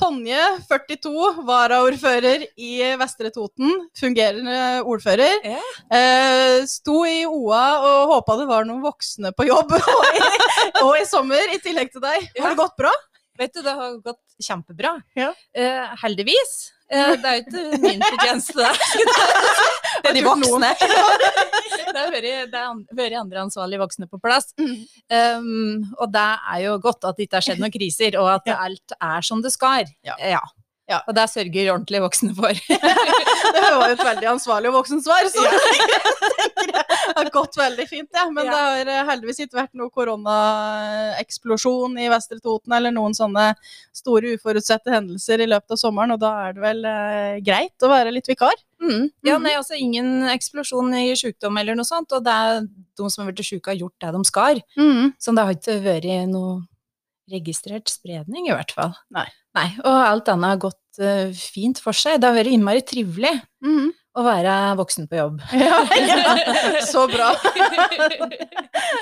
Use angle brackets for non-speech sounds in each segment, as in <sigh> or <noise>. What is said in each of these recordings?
Tonje, 42, varaordfører i Vestre Toten. Fungerende ordfører. Yeah. Eh, sto i OA og håpa det var noen voksne på jobb <laughs> og i, og i sommer, i tillegg til deg. Har det gått bra? Vet du, det har gått kjempebra. Ja. Eh, heldigvis. Eh, det er jo ikke min fortjeneste, det. <laughs> <laughs> Det er de voksne. det har vært andre ansvarlige voksne på plass. Mm. Um, og det er jo godt at det ikke har skjedd noen kriser, og at <laughs> alt er som det skal. Ja. Ja. Ja. Og det sørger ordentlige voksne for. Det var jo et veldig ansvarlig voksensvar, så jeg tenker det har gått veldig fint, ja. Men Ja. det har eh, heldigvis ikke vært noe koronaeksplosjon i Vestre Toten eller noen sånne store uforutsette hendelser i løpet av sommeren, og da er det vel eh, greit å være litt vikar. Mm. Ja, Mhm. nei, altså ingen eksplosjon i sykdom eller noe sånt, og det er de som har vært syke har gjort det de skal. Så det har ikke vært noe registrert spredning, i hvert fall. Nei. Nei, og alt annet har gått uh, fint for seg. Det har vært innmari trivelig Mhm. Å være voksen på jobb. <laughs> Ja, ja, <laughs> så bra.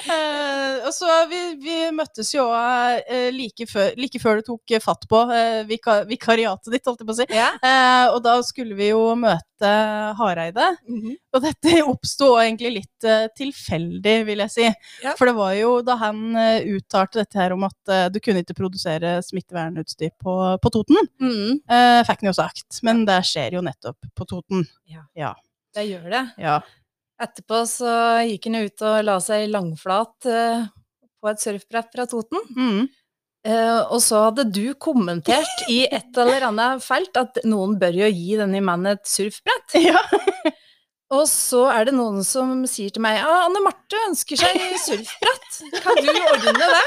Eh, og så vi, vi møttes jo eh, like, før, like før du tok fatt på eh, vika, vikariatet ditt, holdt jeg på å si. Ja. Og da skulle vi jo møte Hareide. Og dette <laughs> oppsto egentlig litt uh, tilfeldig, vil jeg si. Ja. For det var jo da han uh, uttalte dette her om at uh, du kunne ikke produsere smittevernutstyr på, på Toten. Mm. Fikk han jo sagt. Men det skjer jo nettopp på Toten. Ja, Det gjør det. Ja. Etterpå så gikk han ut og la seg langflat på et surfbrett fra Toten. Mm. Og så hadde du kommentert i et eller annet felt at noen bør jo gi denne mannen et surfbrett. <laughs> ja. Og så er det noen som sier til meg ja, Anne Marte ønsker seg surfbrett. Kan du ordne det?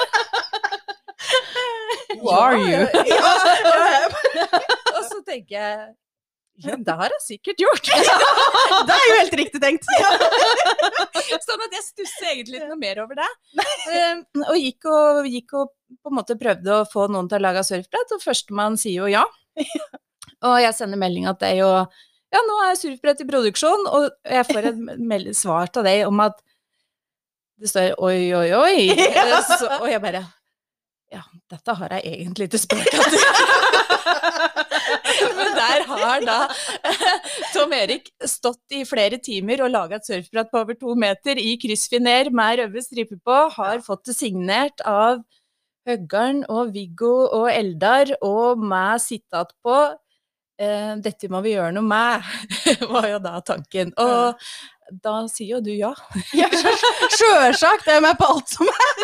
Who are you? Ja, ja. <laughs> <laughs> Og så tenker jeg ja, det har jeg sikkert gjort. <laughs> Det er jo helt riktig tenkt. Sånn at jeg stusser egentlig ikke noe mer over det. Eh, og gikk, og gikk og på en måte prøvde å få noen til å lage surfbrett, og førstemann sier jo ja. Og jeg sender melding at det er jo Ja, nå er surfbrett i produksjon, og jeg får et <laughs> svar til deg om at det står oi, oi, oi. <laughs> ja. Så, og jeg bare Ja, dette har jeg egentlig ikke spurt etter. <laughs> Men der har da Tom Erik stått i flere timer og laga et surfbrett på over to meter i kryssfiner med røde striper på, har fått det signert av Høggarn og Viggo og Eldar, og med sitat på eh, 'Dette må vi gjøre noe med', <laughs> var jo da tanken. Og da sier jo du ja. <laughs> Ja, <laughs> Sjølsagt er jeg med på alt som er,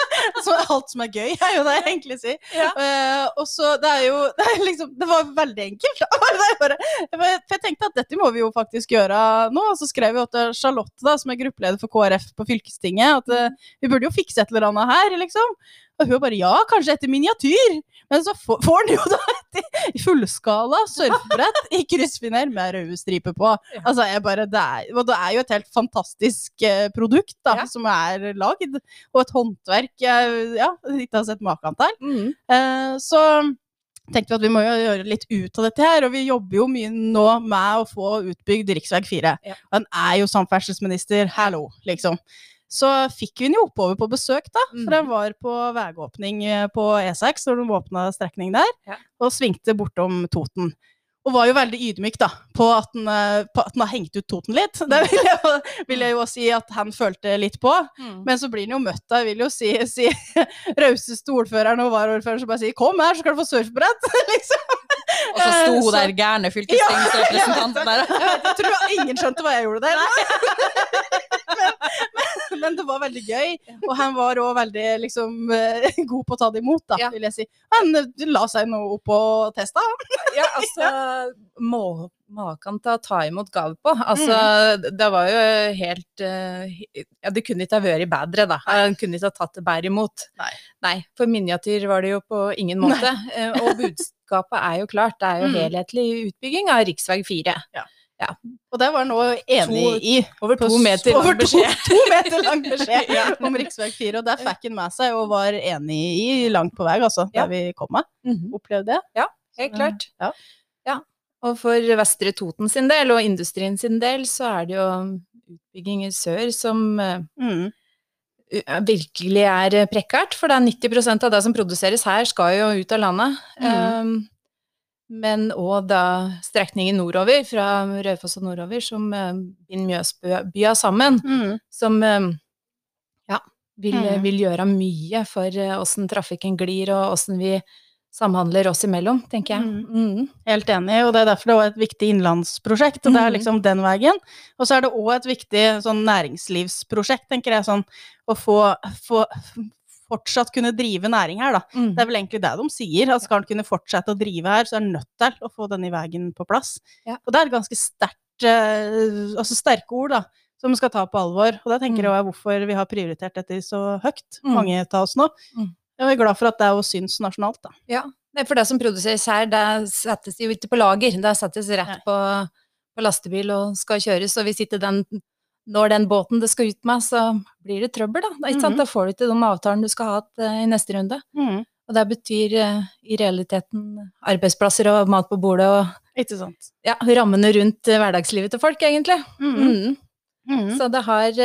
alt som er gøy, er jo det jeg egentlig sier. Ja. Eh, og så det er jo det, er liksom, det var veldig enkelt. er bare, for jeg tenkte at dette må vi jo faktisk gjøre nå. Og så skrev vi til Charlotte, da, som er gruppeleder for KrF på fylkestinget, at eh, vi burde jo fikse et eller annet her, liksom. Og hun bare ja, kanskje etter miniatyr. Men så får han jo da et fullskala surfebrett i kryssfiner med røde striper på. Altså, jeg bare, det er, og det er jo et helt fantastisk eh, produkt da, Ja. som er lagd, og et håndverk jeg ja, ikke har sett maken til. Mm. Eh, så tenkte vi at vi må jo gjøre litt ut av dette her, og vi jobber jo mye nå med å få utbygd rv. 4. Ja. Han er jo samferdselsminister, hallo, liksom. Så fikk vi den jo oppover på besøk, da. For den var på veiåpning eh, på E6 når de åpna strekning der, Ja. og svingte bortom Toten. Og var jo veldig ydmyk da, på at han, eh, har hengt ut Toten litt. <laughs> Det vil jeg, vil jeg jo si at han følte litt på. Mm. Men så blir han jo møtt av, vil jo si, si <laughs> rauseste ordføreren og varaordføreren som bare sier 'kom her, så skal du få surfbrett'. <laughs> liksom. Og så sto hun der gærne fylkestingsrepresentanten der. Jeg, jeg tror ingen skjønte hva jeg gjorde der. men, <laughs> men, men det var veldig gøy, og han var òg veldig liksom, eh, god på å ta det imot, da, Ja. vil jeg si. Han eh, la seg nå opp og testa. Ja, altså må, Maken til å ta imot gave på. Altså, det var jo helt eh, Ja, det kunne ikke ha vært bedre, da. Han kunne ikke ha tatt det bedre imot. Nei. for miniatyr var det jo på ingen måte. Eh, Og budskapet er jo klart, det er jo Mm. helhetlig utbygging av rv. 4. Og det var han òg enig To- i. Over to meter over lang beskjed. <laughs> To meter lang beskjed <laughs> Ja. om rv. 4, og det fikk han med seg, og var enig i langt på vei, altså, Ja. der vi kom med. -hmm. Opplevde det. Ja, Helt klart. Ja. Og for Vestre Toten sin del, og industrien sin del, så er det jo utbygging i sør som eh, Mm. virkelig er prekkert, for det er 90% av det som produseres her, skal jo ut av landet. Mm. Um, Men òg da strekningen nordover, fra Raufoss og nordover, som eh, binder Mjøsbya sammen. Mm. Som eh, ja, vil, Mm. vil gjøre mye for eh, åssen trafikken glir, og åssen vi samhandler oss imellom, tenker jeg. Mm. Helt enig, og det er derfor det er et viktig innlandsprosjekt. og Det er Mhm. liksom den veien. Og så er det òg et viktig sånn næringslivsprosjekt, tenker jeg. Sånn å få, få fortsatt kunne drive næring her, da. Mm. Det er vel egentlig det de sier. At skal han kunne fortsette å drive her, så er han nødt til å få denne veien på plass. Ja. Og det er et ganske sterkt eh, Altså sterke ord, da. Som skal ta på alvor. Og det tenker Mm. jeg er hvorfor vi har prioritert dette så høyt, Mm. mange av oss nå. Mm. Jeg er glad for at det også syns nasjonalt, da. Ja, for det som produseres her, det settes jo ikke på lager. Det settes rett på, på lastebil og skal kjøres. Og hvis ikke den når den båten det skal ut med, så blir det trøbbel, da. Sant? Mhm. Da får du ikke de avtalene du skal ha eh, i neste runde. Mm. Og det betyr eh, i realiteten arbeidsplasser og mat på bordet og Ikke sant. ja, rammene rundt eh, hverdagslivet til folk, egentlig. Mm. Mm. Mm. Så det har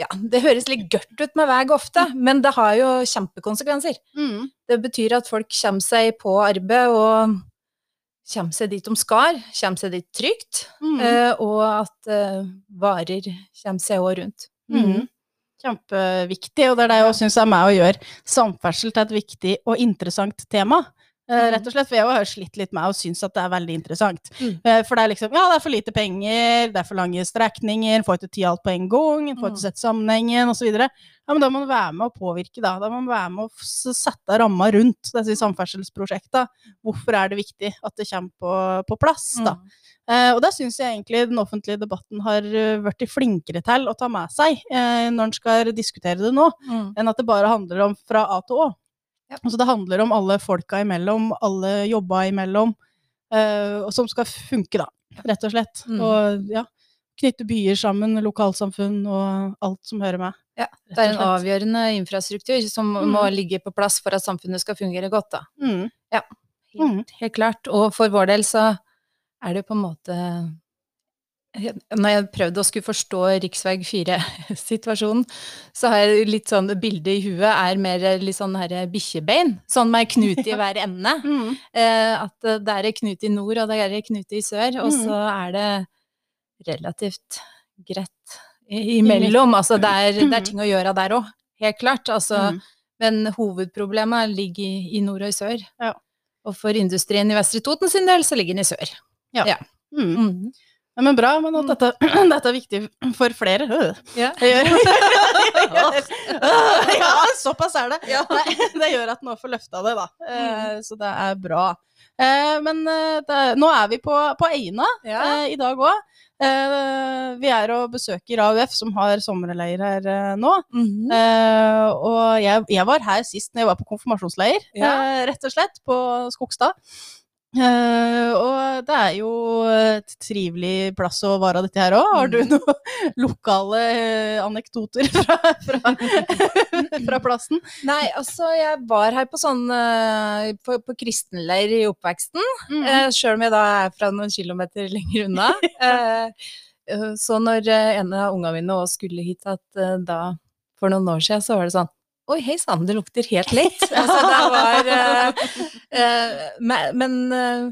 Ja, det høres litt gørt ut med vei ofte, men det har jo kjempekonsekvenser. Mm. Det betyr at folk kommer seg på arbeid og kommer seg dit de skal, kommer seg dit trygt, Mm. eh, og at eh, varer kommer seg òg rundt. Mm. Kjempeviktig, og det er det jeg også syns er med å gjøre samferdsel til et viktig og interessant tema. Eh, Mm. rett og slett, for jeg har slitt litt med og syns at det er veldig interessant. Mm. Eh, for det er liksom, ja, det er for lite penger, det er for lange strekninger, får ikke tid alt på en gang, får Mm. ikke sett sammenhengen, osv. Ja, men da må man være med å påvirke, da. Da må man være med å sette ramma rundt disse samferdselsprosjektene. Hvorfor er det viktig at det kommer på, på plass, da. Mm. Eh, og det syns jeg egentlig den offentlige debatten har blitt flinkere til å ta med seg eh, når en skal diskutere det nå, Mm. enn at det bare handler om fra A til Å. Ja. Altså det handler om alle folka imellom, alle jobba imellom, uh, som skal funke, da, rett og slett. Mm. Og ja, knytte byer sammen, lokalsamfunn og alt som hører med. Ja, Det er en avgjørende infrastruktur som Mm. må ligge på plass for at samfunnet skal fungere godt. Da. Mm. Helt, Mm. helt klart. Og for vår del så er det på en måte Når jeg prøvde å skulle forstå rv. 4-situasjonen, <laughs> så har jeg litt sånn Bildet i huet er mer litt sånn her bikkjebein. Sånn med knut i hver ende. <laughs> Mm. Eh, at eh, det er en knute i nord, og det er en knute i sør. Og Mm. så er det relativt greit imellom. Altså det er, det er ting å gjøre der òg, helt klart. Altså, Mm. Men hovedproblemet ligger i, i nord og i sør. Ja. Og for industrien i Vestre Toten sin del, så ligger den i sør. Mm. Mm. Ja, men bra, men at dette, <clears throat> dette er viktig for flere. Ja. Det gjør, <laughs> <laughs> ja, såpass er det. Nei, <laughs> det gjør at nå får løfta det, da. Eh, Så det er bra. Eh, Men eh, det, nå er vi på, på Eina i dag òg. Vi er og besøker AUF, som har sommerleir her nå. Mm -hmm. og jeg, jeg var her sist når jeg var på konfirmasjonsleir, rett og slett, på Skogstad. Eh, og det er jo et trivelig plass å være dette her òg. Har du Mm. noen <laughs> lokale uh, anekdoter fra, fra, <laughs> fra plassen? Nei, altså jeg var her på sånn uh, på, på kristenleir i oppveksten. Mm. Sjøl om jeg da er fra noen kilometer lenger unna. <laughs> Så når en av ungene mine også skulle hit, at da for noen år siden, så var det sånn Oi, hei sann, det lukter helt likt. <laughs> altså, det var uh, uh, Men uh,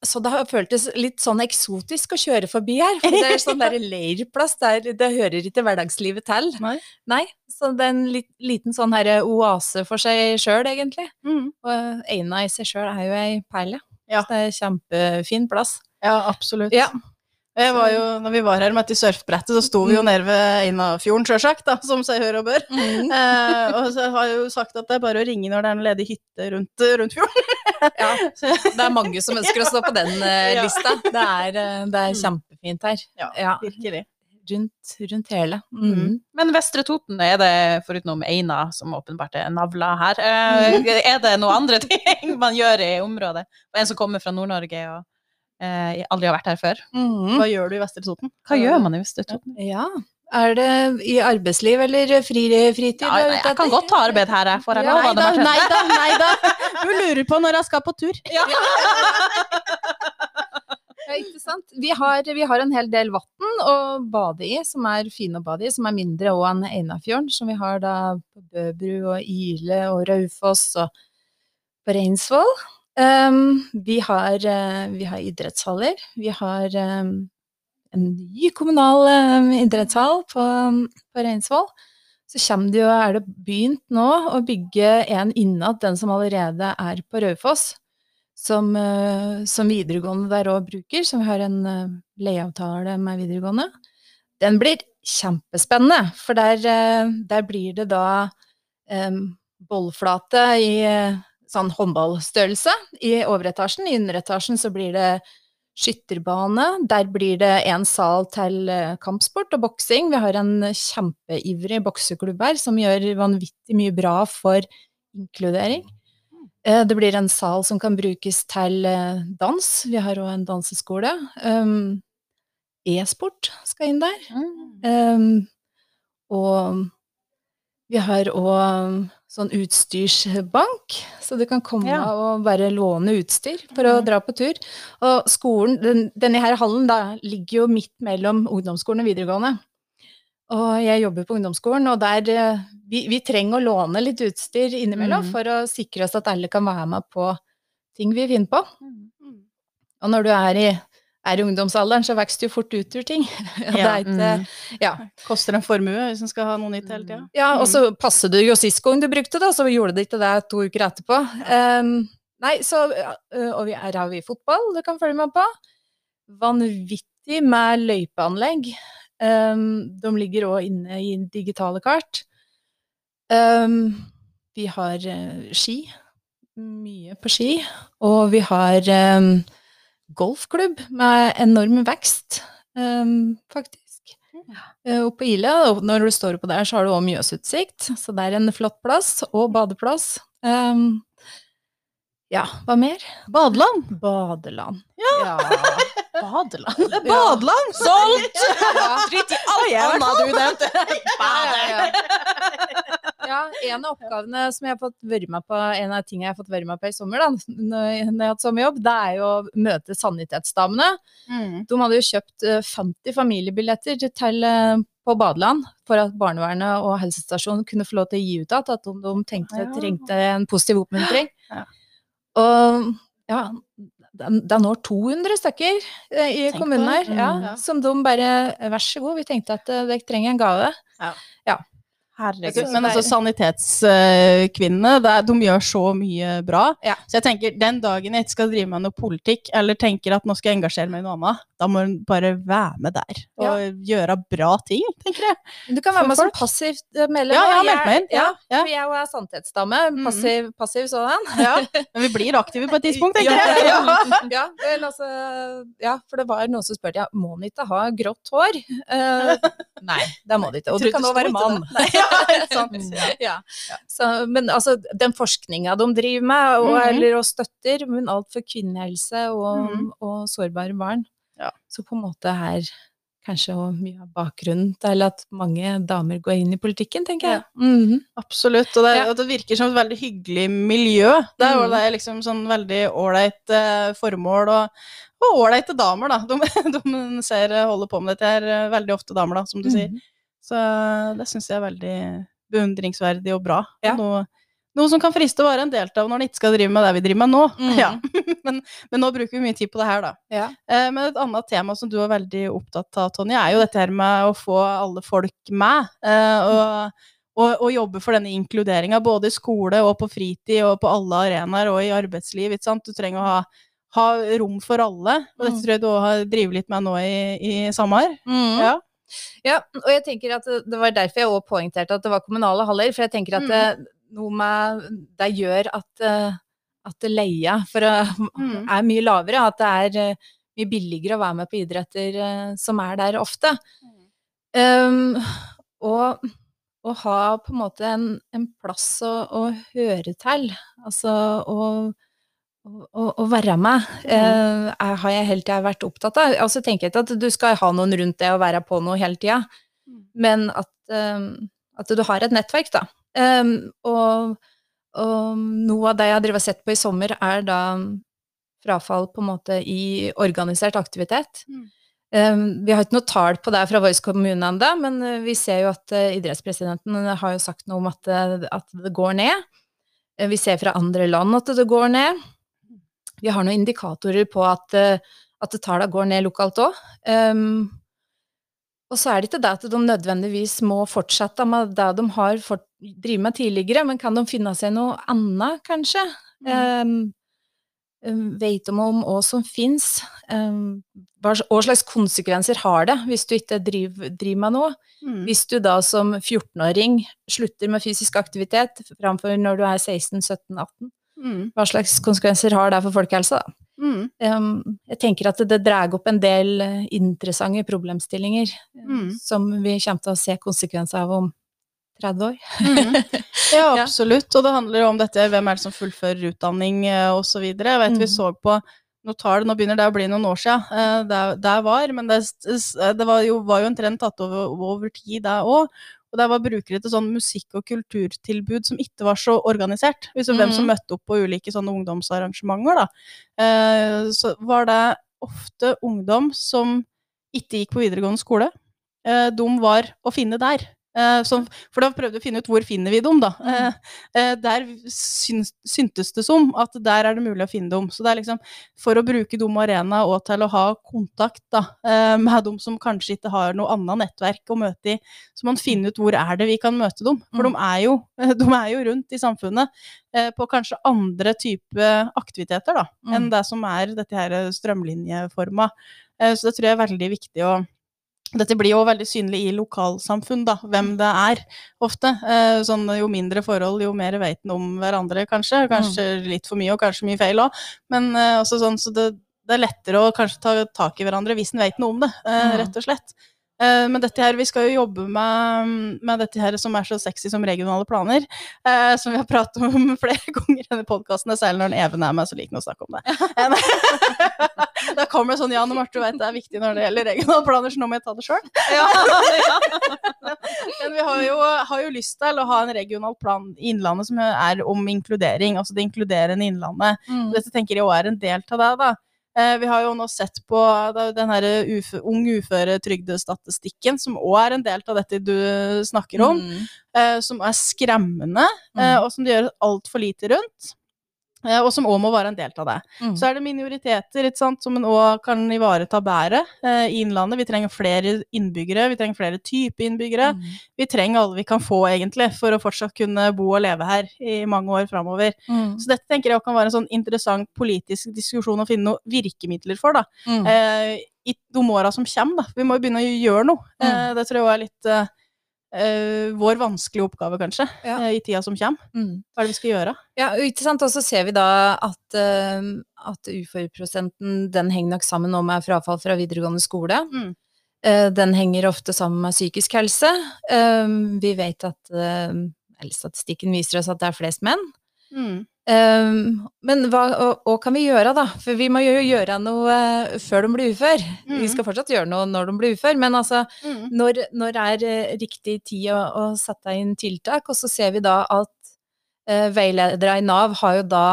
så det har føltes litt sånn eksotisk å kjøre forbi her. For det er <laughs> sånn der leirplass der det hører ikke hverdagslivet til. Nei. Nei, så det er en lit, liten sånn her oase for seg sjøl, egentlig. Mm. Og Eina i seg sjøl er jo ei perle. Ja. Så det er en kjempefin plass. Ja, absolutt. Ja. Jeg var jo, når vi var her med dette surfbrettet, så sto vi jo nede ved Einafjorden, sjølsagt, da, som seg hør og bør. <laughs> Eh, og så har jeg jo sagt at det er bare å ringe når det er en ledig hytte rundt, rundt fjorden. Ja. Det er mange som ønsker å stå på den eh, lista. Det er, eh, det er Mm. kjempefint her. Ja, Ja, virkelig. rundt, rundt hele. Mm. Mm. Men Vestre Toten, er det foruten Eina, som åpenbart er navla her, eh, er det noen andre <laughs> ting man gjør i området? Og en som kommer fra Nord-Norge og eh, aldri har vært her før. Mm. Hva gjør du i Vestre Toten? Hva gjør man i Vestre Toten? Ja. Er det i arbeidsliv eller fri, fritid? Ja, nei, jeg kan godt ta arbeid her, jeg. Får jeg Ja, lov Nei da, nei da, nei da. <laughs> Hun lurer på når jeg skal på tur. <laughs> Ja, ikke sant? Vi har, vi har en hel del vann å bade i, som er fine å bade i, som er mindre òg enn Einafjorden, som vi har da på Bøbru og Ile og Raufoss og på Reinsvoll. Um, vi, har, uh, vi har idrettshaller. Vi har um, en ny kommunal um, idrettshall på, på Reinsvoll. Så kommer det jo, er det begynt nå å bygge en innad den som allerede er på Raufoss. Som, uh, som videregående der òg bruker, som vi har en uh, leieavtale med videregående. Den blir kjempespennende, for der, der blir det da bollflate i sånn håndballstørrelse i overetasjen. I underetasjen så blir det skytterbane. Der blir det en sal til eh, kampsport og boksing. Vi har en kjempeivrig bokseklubb her som gjør vanvittig mye bra for inkludering. Eh, det blir en sal som kan brukes til eh, dans. Vi har òg en danseskole. Um, e-sport skal inn der. Um, og vi har òg sånn utstyrsbank, så du kan komme ja. og bare låne utstyr for å dra på tur. Og skolen, den, denne her hallen da, ligger jo midt mellom ungdomsskolen og videregående. Og jeg jobber på ungdomsskolen, og der eh, vi, vi trenger å låne litt utstyr innimellom mm. for å sikre oss at alle kan være med på ting vi finner på. Mm. Og når du er i er i ungdomsalderen, så vokser det jo fort ut ur ting. <laughs> ja, ikke, mm. ja. Koster en formue hvis en skal ha noe nytt hele tida. Ja, og så passer du jo sist gang du brukte det, så gjorde det ikke det to uker etterpå. Um, nei, så Og vi er, har vi fotball du kan følge med på. Vanvittig med løypeanlegg. Um, de ligger òg inne i digitale kart. Um, vi har uh, ski. Mye på ski. Og vi har um, golfklubb med enorm vekst, um, faktisk. Uh, oppe på Ila, og når du står oppå der, så har du òg Mjøsutsikt, så det er en flott plass, og badeplass. Um, ja, hva mer? Badeland. Badeland. Ja. ja. <laughs> Badeland. Badeland! Solgt! Drit i alt annet du nevnte. Badeland. Ja, en av oppgavene som jeg har fått være med på, en av tingene jeg har fått være med på i sommer, da, <laughs> når jeg har hatt sommerjobb, det er jo å møte sanitetsdamene. Mm. De hadde jo kjøpt 50 eh, familiebilletter til, eh, på badeland for at barnevernet og helsestasjonen kunne få lov til å gi ut igjen at de tenkte, de trengte en positiv oppmuntring. <laughs> Ja. Og ja, det er nå 200 stykker eh, i Tenk kommunen her, ja, mm, ja. som de bare Vær så god, vi tenkte at dere trenger en gave. Ja. Ja. Herregud. Men altså, sanitetskvinnene, de gjør så mye bra. Ja. Så jeg tenker, den dagen jeg ikke skal drive med noe politikk, eller tenker at nå skal jeg engasjere meg i noe annet, da må hun bare være med der og ja. gjøre bra ting, tenker jeg. Du kan være med som passivt eh, medlem. Ja, jeg har meldt meg inn. Ja, ja. For jeg er sanitetsdame. Mm. Passiv, mm. passiv sådan. <laughs> Ja. Men vi blir aktive på et tidspunkt, tenker jeg. <laughs> Ja, vel, altså, ja, for det var noen som spurte ja, må den ikke ha grått hår. Uh, <laughs> nei, det må de ikke. Og du kan også være mann. Ja, sant. Ja. Så, men altså, den forskninga de driver med, og, mm -hmm. eller og støtter, men alt for kvinnehelse og, mm. og sårbare barn. Ja. Så på en måte her kanskje mye av bakgrunnen til at mange damer går inn i politikken, tenker jeg. Ja. Mm -hmm. Absolutt, og det, ja. og det, virker som et veldig hyggelig miljø. Det er, mm. det er liksom sånn veldig ålreit uh, formål, og ålreite damer, da. De, <laughs> de ser, holder på med dette her, eh, veldig ofte damer, da, som du mm. sier. Så det syns jeg er veldig beundringsverdig og bra. Ja. Noe, noe, som kan friste å være en deltaker når en ikke skal drive med det vi driver med nå. <laughs> Mm. Ja. men, men, nå bruker vi mye tid på det her, da. Ja. Eh, men et annet tema som du er veldig opptatt av, Tonje, er jo dette her med å få alle folk med. Eh, og, og, og, jobbe for denne inkluderinga, både i skole og på fritid og på alle arenaer og i arbeidsliv. Du trenger å ha ha rom for alle. Og dette mm. tror jeg du òg har drevet litt med nå i, i Samar. Mm. Ja. Ja, og jeg tenker at det var derfor jeg òg poengterte at det var kommunale haller. For jeg tenker at det, mm. noe med det gjør at, eh, at leia for å, mm. er mye lavere. At det er eh, mye billigere å være med på idretter eh, som er der ofte. Um, og å ha på en måte en, en plass å, å, høre til. Altså å å, å, være med mm. eh, har jeg hele tida vært opptatt av. Altså tenker jeg ikke at du skal ha noen rundt deg og være på noe hele tida, mm. men at, um, at, du har et nettverk, da. Um, og, og, noe av det jeg har sett på i sommer, er da frafall på en måte i organisert aktivitet. Mm. Um, vi har ikke noe tall på det fra Voice kommune ennå, men vi ser jo at uh, idrettspresidenten har jo sagt noe om at, at det går ned. Vi ser fra andre land at det går ned. Vi har noen indikatorer på at, eh, at tallene går ned lokalt òg. og så er det ikke det at de nødvendigvis må fortsette med det de har fått drive med tidligere, men kan de finne seg noe annet, kanskje? Um, vet de om hva som finnes? Um, hva slags konsekvenser har det hvis du ikke driver, driver med noe? Mm. Hvis du da som 14-åring slutter med fysisk aktivitet framfor når du er 16-17-18, Mm. hva slags konsekvenser har det for folkehelsa? da? Mm. Um, jeg tenker at det drar opp en del eh, interessante problemstillinger eh, Mm. som vi kommer til å se konsekvenser av om 30 år. <laughs> Mhm. Ja, absolutt. Og det handler jo om dette, hvem er det som fullfører utdanning osv. så videre. Jeg vet vi Mm. så på nå, det, nå begynner det å bli noen år siden, eh, det, det var, men det, det var, jo, var jo en trend tatt over, over tid, det òg. Og det var brukere til sånn musikk- og kulturtilbud som ikke var så organisert. Liksom hvem som Mhm. møtte opp på ulike sånne ungdomsarrangementer, da. Eh, så var det ofte ungdom som ikke gikk på videregående skole. Eh, de var å finne der. Eh, som, for da prøvde vi å finne ut hvor finner vi dem, da. Eh, eh, der syntes det som at der er det mulig å finne dem. Så det er liksom for å bruke dem arena og til å ha kontakt da, med dem som kanskje ikke har noe annet nettverk å møte i, så man finner ut hvor er det vi kan møte dem. For Mm. de, er jo, <laughs> de er jo rundt i samfunnet på kanskje andre type aktiviteter da, Mm. enn det som er dette her strømlinjeforma. Så det tror jeg er veldig viktig å dette blir jo veldig synlig i lokalsamfunn, da, hvem det er, ofte. Eh, sånn, jo mindre forhold, jo mer vet en om hverandre, kanskje. Kanskje litt for mye, og kanskje mye feil òg. Men eh, også sånn, så det, det er lettere å kanskje ta tak i hverandre hvis en vet noe om det, eh, Mm. rett og slett. Eh, men dette her, vi skal jo jobbe med, med dette her som er så sexy som regionale planer, eh, som vi har pratet om <laughs> flere ganger i denne podkasten, særlig når Even er med, så liker han å snakke om det. <laughs> Eh, <laughs> da kommer det sånn, Jan og Marte vet det er viktig når det gjelder regionale planer, så nå må jeg ta det sjøl. Men vi har jo, har jo lyst til å ha en regional plan i Innlandet som er om inkludering, altså det inkluderende Innlandet. Mm. Dette tenker jeg også er en del av det, da. Eh, Vi har jo nå sett på den her ufø, ung uføretrygdestatistikken, som òg er en del av dette du snakker om, Mm. eh, som er skremmende, eh, Mm. og som det gjøres altfor lite rundt. Eh, Og som òg må være en del av det. Mm. Så er det minoriteter ikke sant, som en òg kan ivareta bedre eh, i Innlandet. Vi trenger flere innbyggere, vi trenger flere typer innbyggere. Mm. Vi trenger alle vi kan få, egentlig, for å fortsatt kunne bo og leve her i mange år framover. Mm. Så dette tenker jeg kan være en sånn interessant politisk diskusjon å finne noen virkemidler for, da. Mm. Eh, I de åra som kommer, da. Vi må jo begynne å gjøre noe. Mm. Eh, det tror jeg også er litt eh, vår vanskelige oppgave, kanskje, Ja. uh, i tida som kommer. Mm. Hva er det vi skal gjøre? Ja, og. Og så ser vi da at, uh, at uføreprosenten den henger nok sammen nå med frafall fra videregående skole. Mm. Den henger ofte sammen med psykisk helse. Vi vet at eller statistikken viser oss at det er flest menn. Mm. Eh, Men hva, og, og kan vi gjøre, da? For vi må jo gjøre noe eh, før de blir ufør. Vi Mm. skal fortsatt gjøre noe når de blir ufør, men altså Mm. når, når er eh, riktig tid å, å sette inn tiltak? Og så ser vi da at uh, veiledere i Nav har jo da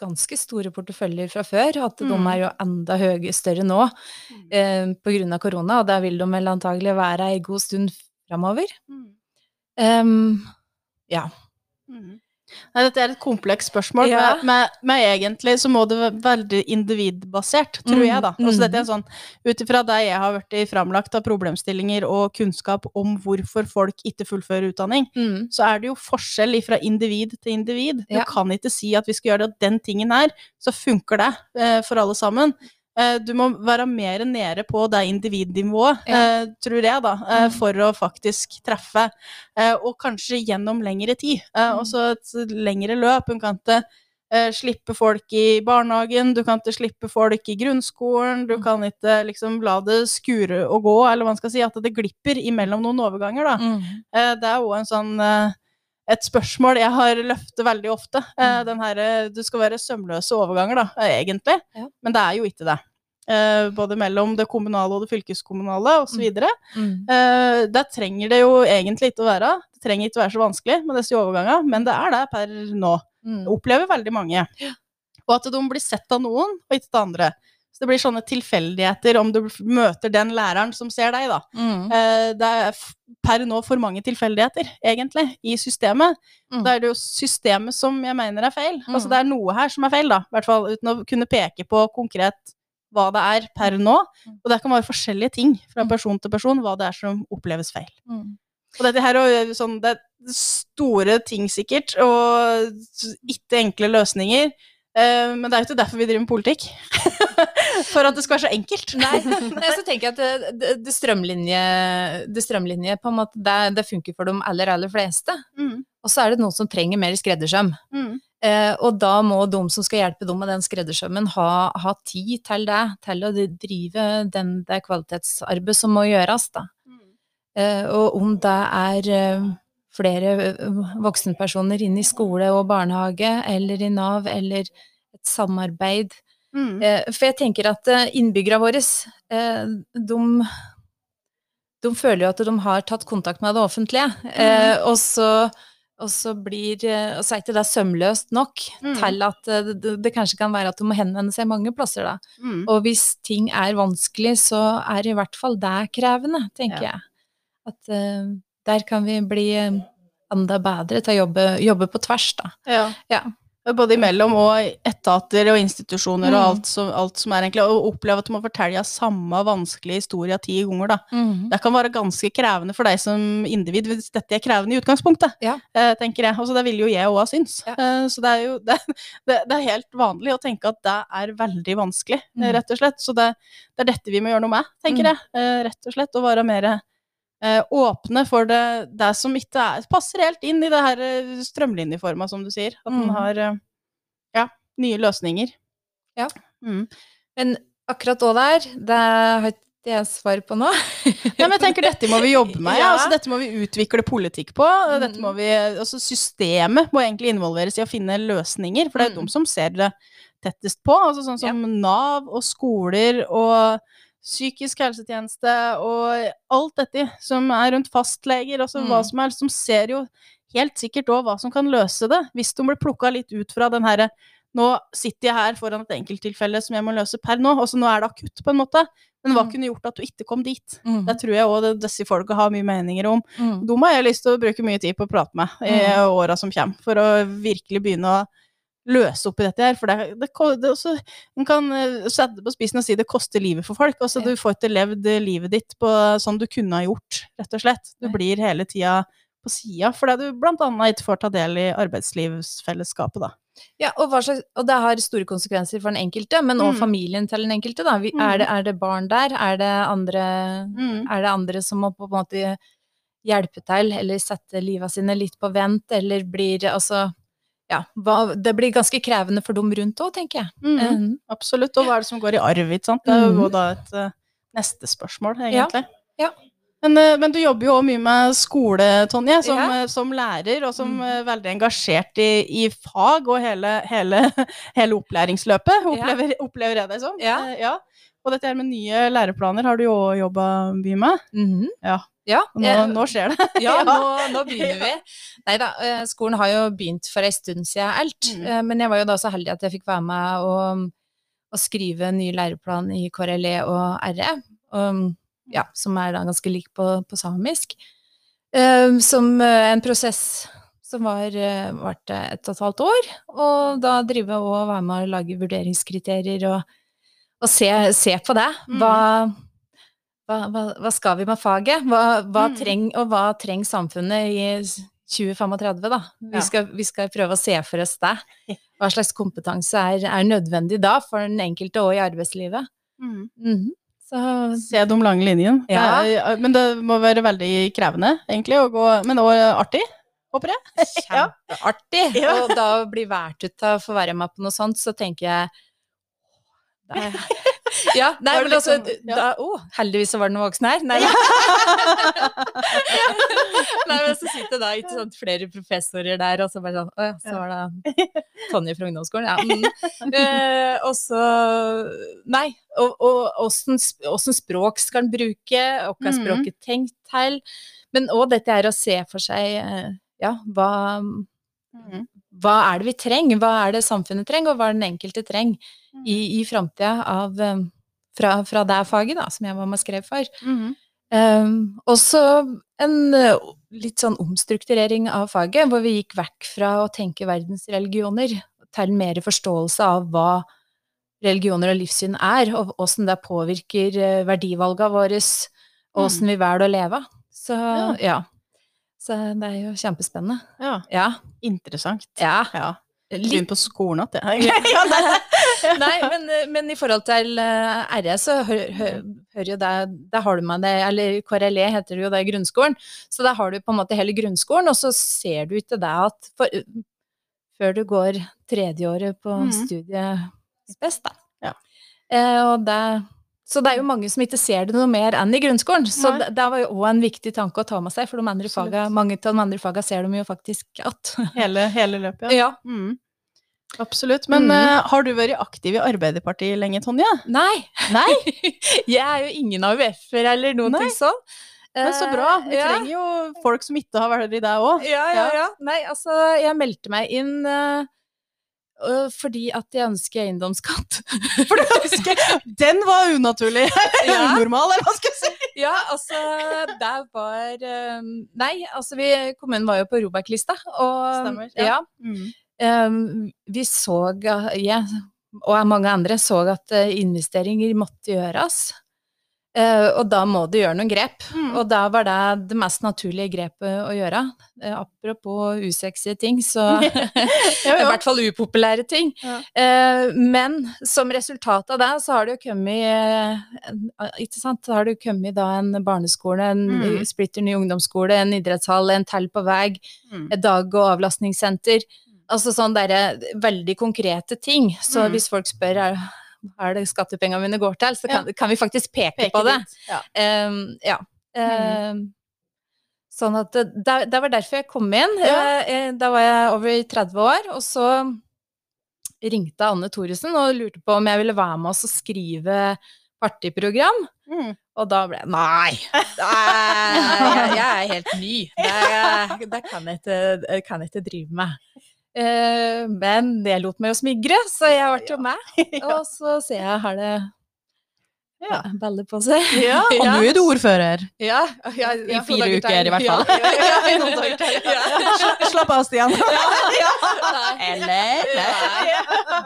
ganske store porteføljer fra før, at de Mm. er jo enda høye, større nå eh, på grunn av korona, og der vil de vel antagelig være ei god stund framover. Mm. Um, ja. Mm. Nei, dette er et komplekst spørsmål, Ja. men, men, egentlig så må det være veldig individbasert, tror Mm, jeg, da. Altså, mm. dette er sånn, Ut ifra det jeg har i framlagt av problemstillinger og kunnskap om hvorfor folk ikke fullfører utdanning, Mm. så er det jo forskjell fra individ til individ. Du Ja. kan ikke si at vi skal gjøre det den tingen her, så funker det eh, for alle sammen. Eh, du må være mer nede på det individnivået, Ja. eh, tror jeg, da, eh, Mm. for å faktisk treffe. Og kanskje gjennom lengre tid. Mm. Også et lengre løp. Hun kan ikke slippe folk i barnehagen, du kan ikke slippe folk i grunnskolen, du Mm. kan ikke liksom la det skure og gå, eller hva man skal si, at det glipper imellom noen overganger, da. Mm. Det er jo en sånn et spørsmål jeg har løftet veldig ofte. Eh, Mm. Den her, eh, du skal være sømløse overganger, da, eh, egentlig. Ja. Men det er jo ikke det. Eh, Både mellom det kommunale og det fylkeskommunale osv. Mm. Mm. Eh, Der trenger det jo egentlig ikke å være. Det trenger ikke å være så vanskelig med disse overgangene, men det er det per nå. Mm. Jeg opplever veldig mange. Og at de blir sett av noen, og ikke av andre. Så det blir sånne tilfeldigheter om du møter den læreren som ser deg, da. Mm. Eh, Det er per nå for mange tilfeldigheter, egentlig, i systemet. Mm. Da er det jo systemet som jeg mener er feil. Mm. Altså det er noe her som er feil, da. I hvert fall uten å kunne peke på konkret hva det er per nå. Mm. Og det kan være forskjellige ting fra Mm. person til person, hva det er som oppleves feil. Mm. Og dette her er jo sånn, det er store ting sikkert, og ikke enkle løsninger. Eh, Men det er jo ikke derfor vi driver med politikk. <laughs> For at det skal være så enkelt. <laughs> Nei, nei, så tenker jeg at det, det, det strømlinje, det strømlinje på en måte, det, det funker for de aller, aller fleste. Mm. Og så er det noen som trenger mer skreddersøm. Mm. Eh, og da må de som skal hjelpe dem med den skreddersømmen, ha, ha tid til det, til å drive den, det kvalitetsarbeidet som må gjøres. Da. Eh, og om det er eh, flere eh, voksenpersoner inn i skole og barnehage, eller i Nav, eller et samarbeid. Mm. Eh, for jeg tenker at eh, innbyggerne våre, eh, de, de føler jo at de har tatt kontakt med det offentlige, Mm. og så og så blir Og så er ikke det sømløst nok Mm. til at det, det kanskje kan være at du må henvende seg mange plasser, da. Mm. Og hvis ting er vanskelig, så er i hvert fall det krevende, tenker Ja. jeg. At der kan vi bli enda bedre til å jobbe, jobbe på tvers, da. Ja. Ja. Både imellom og etater og institusjoner og Mm. alt som, alt som er egentlig Å oppleve at du må fortelle samme vanskelige historie ti ganger, da. Det kan være ganske krevende for deg som individ, hvis dette er krevende i utgangspunktet, Ja. eh, tenker jeg. Altså, det vil jo jeg òg ha syns. Ja. Eh, så det er jo <laughs> det, det, det er helt vanlig å tenke at det er veldig vanskelig, Mm. rett og slett. Så det, det er dette vi må gjøre noe med, tenker Mm. jeg. Eh, rett og slett. Å være mer åpne for det, det som ikke er, passer helt inn i det her eh, strømlinjeforma, som du sier. At man Mm. har eh, ja, nye løsninger. Ja. Mm. Men akkurat òg der, det har ikke jeg svar på nå. <laughs> Nei, men jeg tenker dette må vi jobbe med. Ja. Ja. Altså, dette må vi utvikle politikk på. Dette Mm. må vi, altså, systemet må egentlig involveres i å finne løsninger, for det er jo Mm. de som ser det tettest på. Altså, sånn som Nav og skoler og psykisk helsetjeneste og alt dette som er rundt fastleger, altså hva Mm. som helst, som ser jo helt sikkert òg hva som kan løse det, hvis de blir plukka litt ut fra den herre nå sitter jeg her foran et enkelttilfelle som jeg må løse per nå, altså nå er det akutt, på en måte. Men hva Mm. kunne gjort at du ikke kom dit? Mm. Det tror jeg òg disse folka har mye meninger om. Mm. Dem har jeg lyst til å bruke mye tid på å prate med i Mm. åra som kommer, for å virkelig begynne å løse opp i dette her. For det, det, det også, man kan eh, sette det på spissen og si det koster livet for folk. Altså. Du får ikke levd livet ditt på sånn du kunne ha gjort, rett og slett. Du blir hele tida på sida fordi du annet ikke får ta del i arbeidslivsfellesskapet, da. Ja, og, slags, og det har store konsekvenser for den enkelte, men også Mm. familien til den enkelte. Da. Vi, Mm. er, det, er det barn der? Er det, andre, Mm. er det andre som må på en måte hjelpe til, eller sette livet sine litt på vent, eller blir altså Ja, hva, det blir ganske krevende for dem rundt òg, tenker jeg. Mm. Mm. Absolutt. Og hva er det som går i arv, ikke sant? Det er jo Mhm. da et uh, neste spørsmål, egentlig. Ja. Men, uh, men du jobber jo òg mye med skole, Tonje, som, Ja. som lærer, og som mm. er veldig engasjert i, i fag og hele, hele, <laughs> hele opplæringsløpet, opplever, opplever jeg det som. Ja. Ja. Og dette her med nye læreplaner har du jo òg jobba mye med. Mhm. Ja. Ja, nå, nå skjer det. <laughs> ja, nå, nå begynner vi. Nei da, eh, skolen har jo begynt for ei stund siden alt. Mm. eh, Men jeg var jo da så heldig at jeg fikk være med og, og skrive en ny læreplan i KRLE og RE, og, ja, som er da ganske lik på, på samisk. Um, Som eh, en prosess som var varte et og et halvt år, og da drive og være med og lage vurderingskriterier og, og se, se på det. Mm. Hva, hva, hva, skal vi med faget? Hva, hva Mm. treng, og hva trenger samfunnet i 2035, da? Vi, Ja. skal, vi skal prøve å se for oss det. Hva slags kompetanse er, er nødvendig da for den enkelte og i arbeidslivet? Mm. Mhm. Så Se de lange linjene. Ja. er- men det må være veldig krevende, egentlig, å gå, men òg artig, håper jeg. <laughs> Kjempeartig! <laughs> Ja. Og da bli valgt ut til å få være med på noe sånt, så tenker jeg det <laughs> Ja, nei, men liksom, altså sånn- ja. da, oh, Heldigvis så var det noen voksne her. Nei, <laughs> nei, men så sitter da ikke sant, flere professorer der, og så bare sånn Å ja, så var det <laughs> Tonje fra ungdomsskolen, ja. Mm. Eh, og så Nei. Og, og åssen åssen språk skal en bruke, og hva er Mhm. språket tenkt til? Men òg dette er å se for seg eh, Ja, hva Mhm. Hva er det vi trenger? Hva er det samfunnet trenger, og hva er den enkelte trenger i, i framtida av eh, fra, fra det faget, da, som jeg var med og skrev for. Mhm. Um, også en eh, litt sånn omstrukturering av faget, hvor vi gikk vekk fra å tenke verdensreligioner til mer forståelse av hva religioner og livssyn er, og åssen det påvirker uh, verdivalga våre, og åssen vi velger å leve. Så Ja. ja. Så det er jo kjempespennende. Ja, Ja. interessant. ja. Ja. Begynn på skolen igjen. <laughs> Ja, <laughs> nei. Men, men i forhold til uh, RS, så hø- hø- hører jo det Der har du med det Eller KRLE heter det jo det i grunnskolen. Så da har du på en måte hele grunnskolen, og så ser du ikke det at for, Før du går tredjeåret på Mhm. studiet best, da. Ja. Eh, og det så det er jo mange som ikke ser det noe mer enn i grunnskolen. Så Nei. det, det var jo òg en viktig tanke å ta med seg, for faga, mange av de andre faga ser de jo faktisk at. <laughs> Hele, hele løpet, ja. Ja. Mm. Absolutt. Men mm. uh, har du vært aktiv i Arbeiderpartiet lenge, Tonje? Nei. Nei? <laughs> Jeg er jo ingen AUF-er eller noen Nei. sånn. Men så bra. Vi Eh, ja. trenger jo folk som ikke har vært i deg òg. Ja, ja, Ja. ja. Nei, altså, jeg meldte meg inn eh, øh, fordi at jeg ønsker eiendomsskatt. <laughs> For du ønsker den var unaturlig. <laughs> Ja. Unormal, eller hva skal jeg si. <laughs> ja, altså, det var Nei, altså, vi, kommunen var jo på Robek-lista, og Stemmer, ja. ja. eh, vi så, jeg og mange andre så at investeringer måtte gjøres. Eh, og da må du gjøre noen grep. Mm. Og da var det det mest naturlige grepet å gjøre. Uh, apropos usexy ting, så <laughs> <laughs> I hvert fall upopulære ting. Ja. Uh, men som resultat av det, så har det jo kommet Ikke sant? Så har det jo kommet da en barneskole, en Mm. splitter ny ungdomsskole, en idrettshall, en tell på vei, Mm. et dag- og avlastningssenter. Altså sånn derre veldig konkrete ting. Så Mm. hvis folk spør er, er det skattepengene mine går til, så kan, kan vi faktisk peke, peke på det. Ja. Um, ja. Mm. Ehm, sånn at det, det var derfor jeg kom inn. Ja. Eh, eh, Da var jeg over 30 år, og så ringte Anne Thoresen og lurte på om jeg ville være med oss og skrive partiprogram. Mm. Og da ble jeg Nei! Er, jeg, jeg er helt ny. Det, det kan, jeg ikke, kan jeg ikke drive med. Eh, men det lot meg jo smigre, så jeg ble jo med. <laughs> Og så ser jeg har det Ja. baller på seg. <laughs> <laughs> Ja, Og nå er du ordfører. Ja, ja, I ja, fire uker i hvert fall. Ja, ja, ja, ja, i noen dager til. Ja. Slapp- av, Stian. Eller? Nei,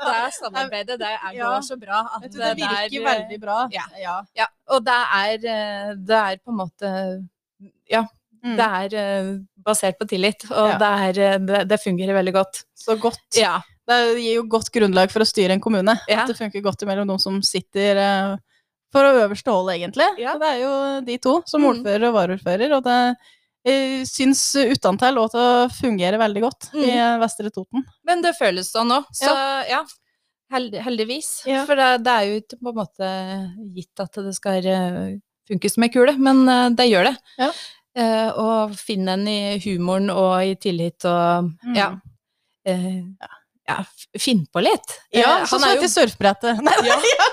Det er samarbeidet, det er, Ja. går så bra. at du, det virker er, veldig bra. ja. ja. Ja, og det er, eh, det er på en måte Ja, Mm. det er eh, basert på tillit, og Ja. det, er, eh, det, det fungerer veldig godt. Så godt. Ja. Det gir jo godt grunnlag for å styre en kommune. Ja. At det funker godt mellom de som sitter eh, for å øverste hold, egentlig. Ja. Det er jo de to, som Mm. ordfører og varaordfører. Og det jeg syns utantall lå til å fungere veldig godt i Mm. i Vestre Toten. Men det føles sånn òg, så ja. Held, heldigvis. Ja. For det, det er jo ikke på en måte gitt at det skal funkes ei kule, men det gjør det. Ja. Eh, og finne en i humoren og i tillit og Mm. ja. Eh, ja, finn på litt. Ja, Eh, sånn han som er jo surfbrettet. <laughs> Nei, Ja.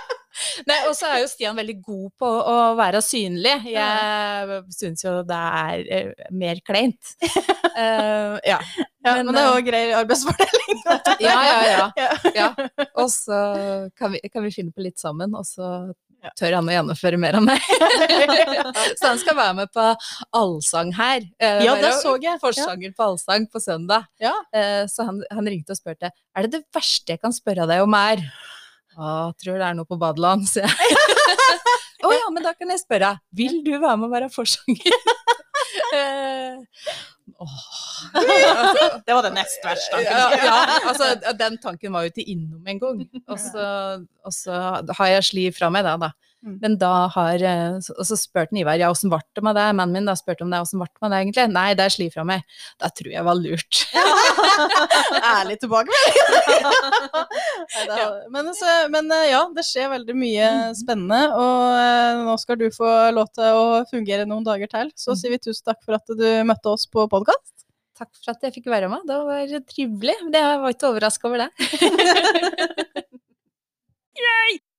Nei, og så er jo Stian veldig god på å være synlig. Jeg syns jo det er mer kleint. Uh, <laughs> ja. Ja, Men, men, det er òg grei arbeidsfordeling. <laughs> Ja, ja, ja. Ja. Og så kan vi, kan vi finne på litt sammen, og så. Tør han å gjennomføre mer enn meg. <laughs> så han skal være med på allsang her. Eh, Ja, det så jeg. Forsanger på allsang på søndag. Ja. Eh, så han, han ringte og spurte er det det verste jeg kan spørre deg om er. Å, tror det er noe på badeland, sier jeg. <laughs> <laughs> Å ja, men da kan jeg spørre. Vil du være med og være forsanger? <laughs> Det var det nest verste. ja, ja, altså den tanken var jo ikke innom en gang. Og så, har jeg sli fra meg da, da. Mm. Men da har eh, Og så spurte Ivar ja, åssen ble det med deg? Mannen min da spurte om det, åssen ble det med deg egentlig? Nei, det er sli fra meg. Da tror jeg var lurt. <laughs> Ærlig tilbakemelding. <laughs> Neida. men, så, men eh, ja, det skjer veldig mye spennende, og eh, nå skal du få lov til å fungere noen dager til. Så sier vi tusen takk for at du møtte oss på podkast. Takk for at jeg fikk være med. Det var trivelig. Jeg var ikke overraska over det. <laughs>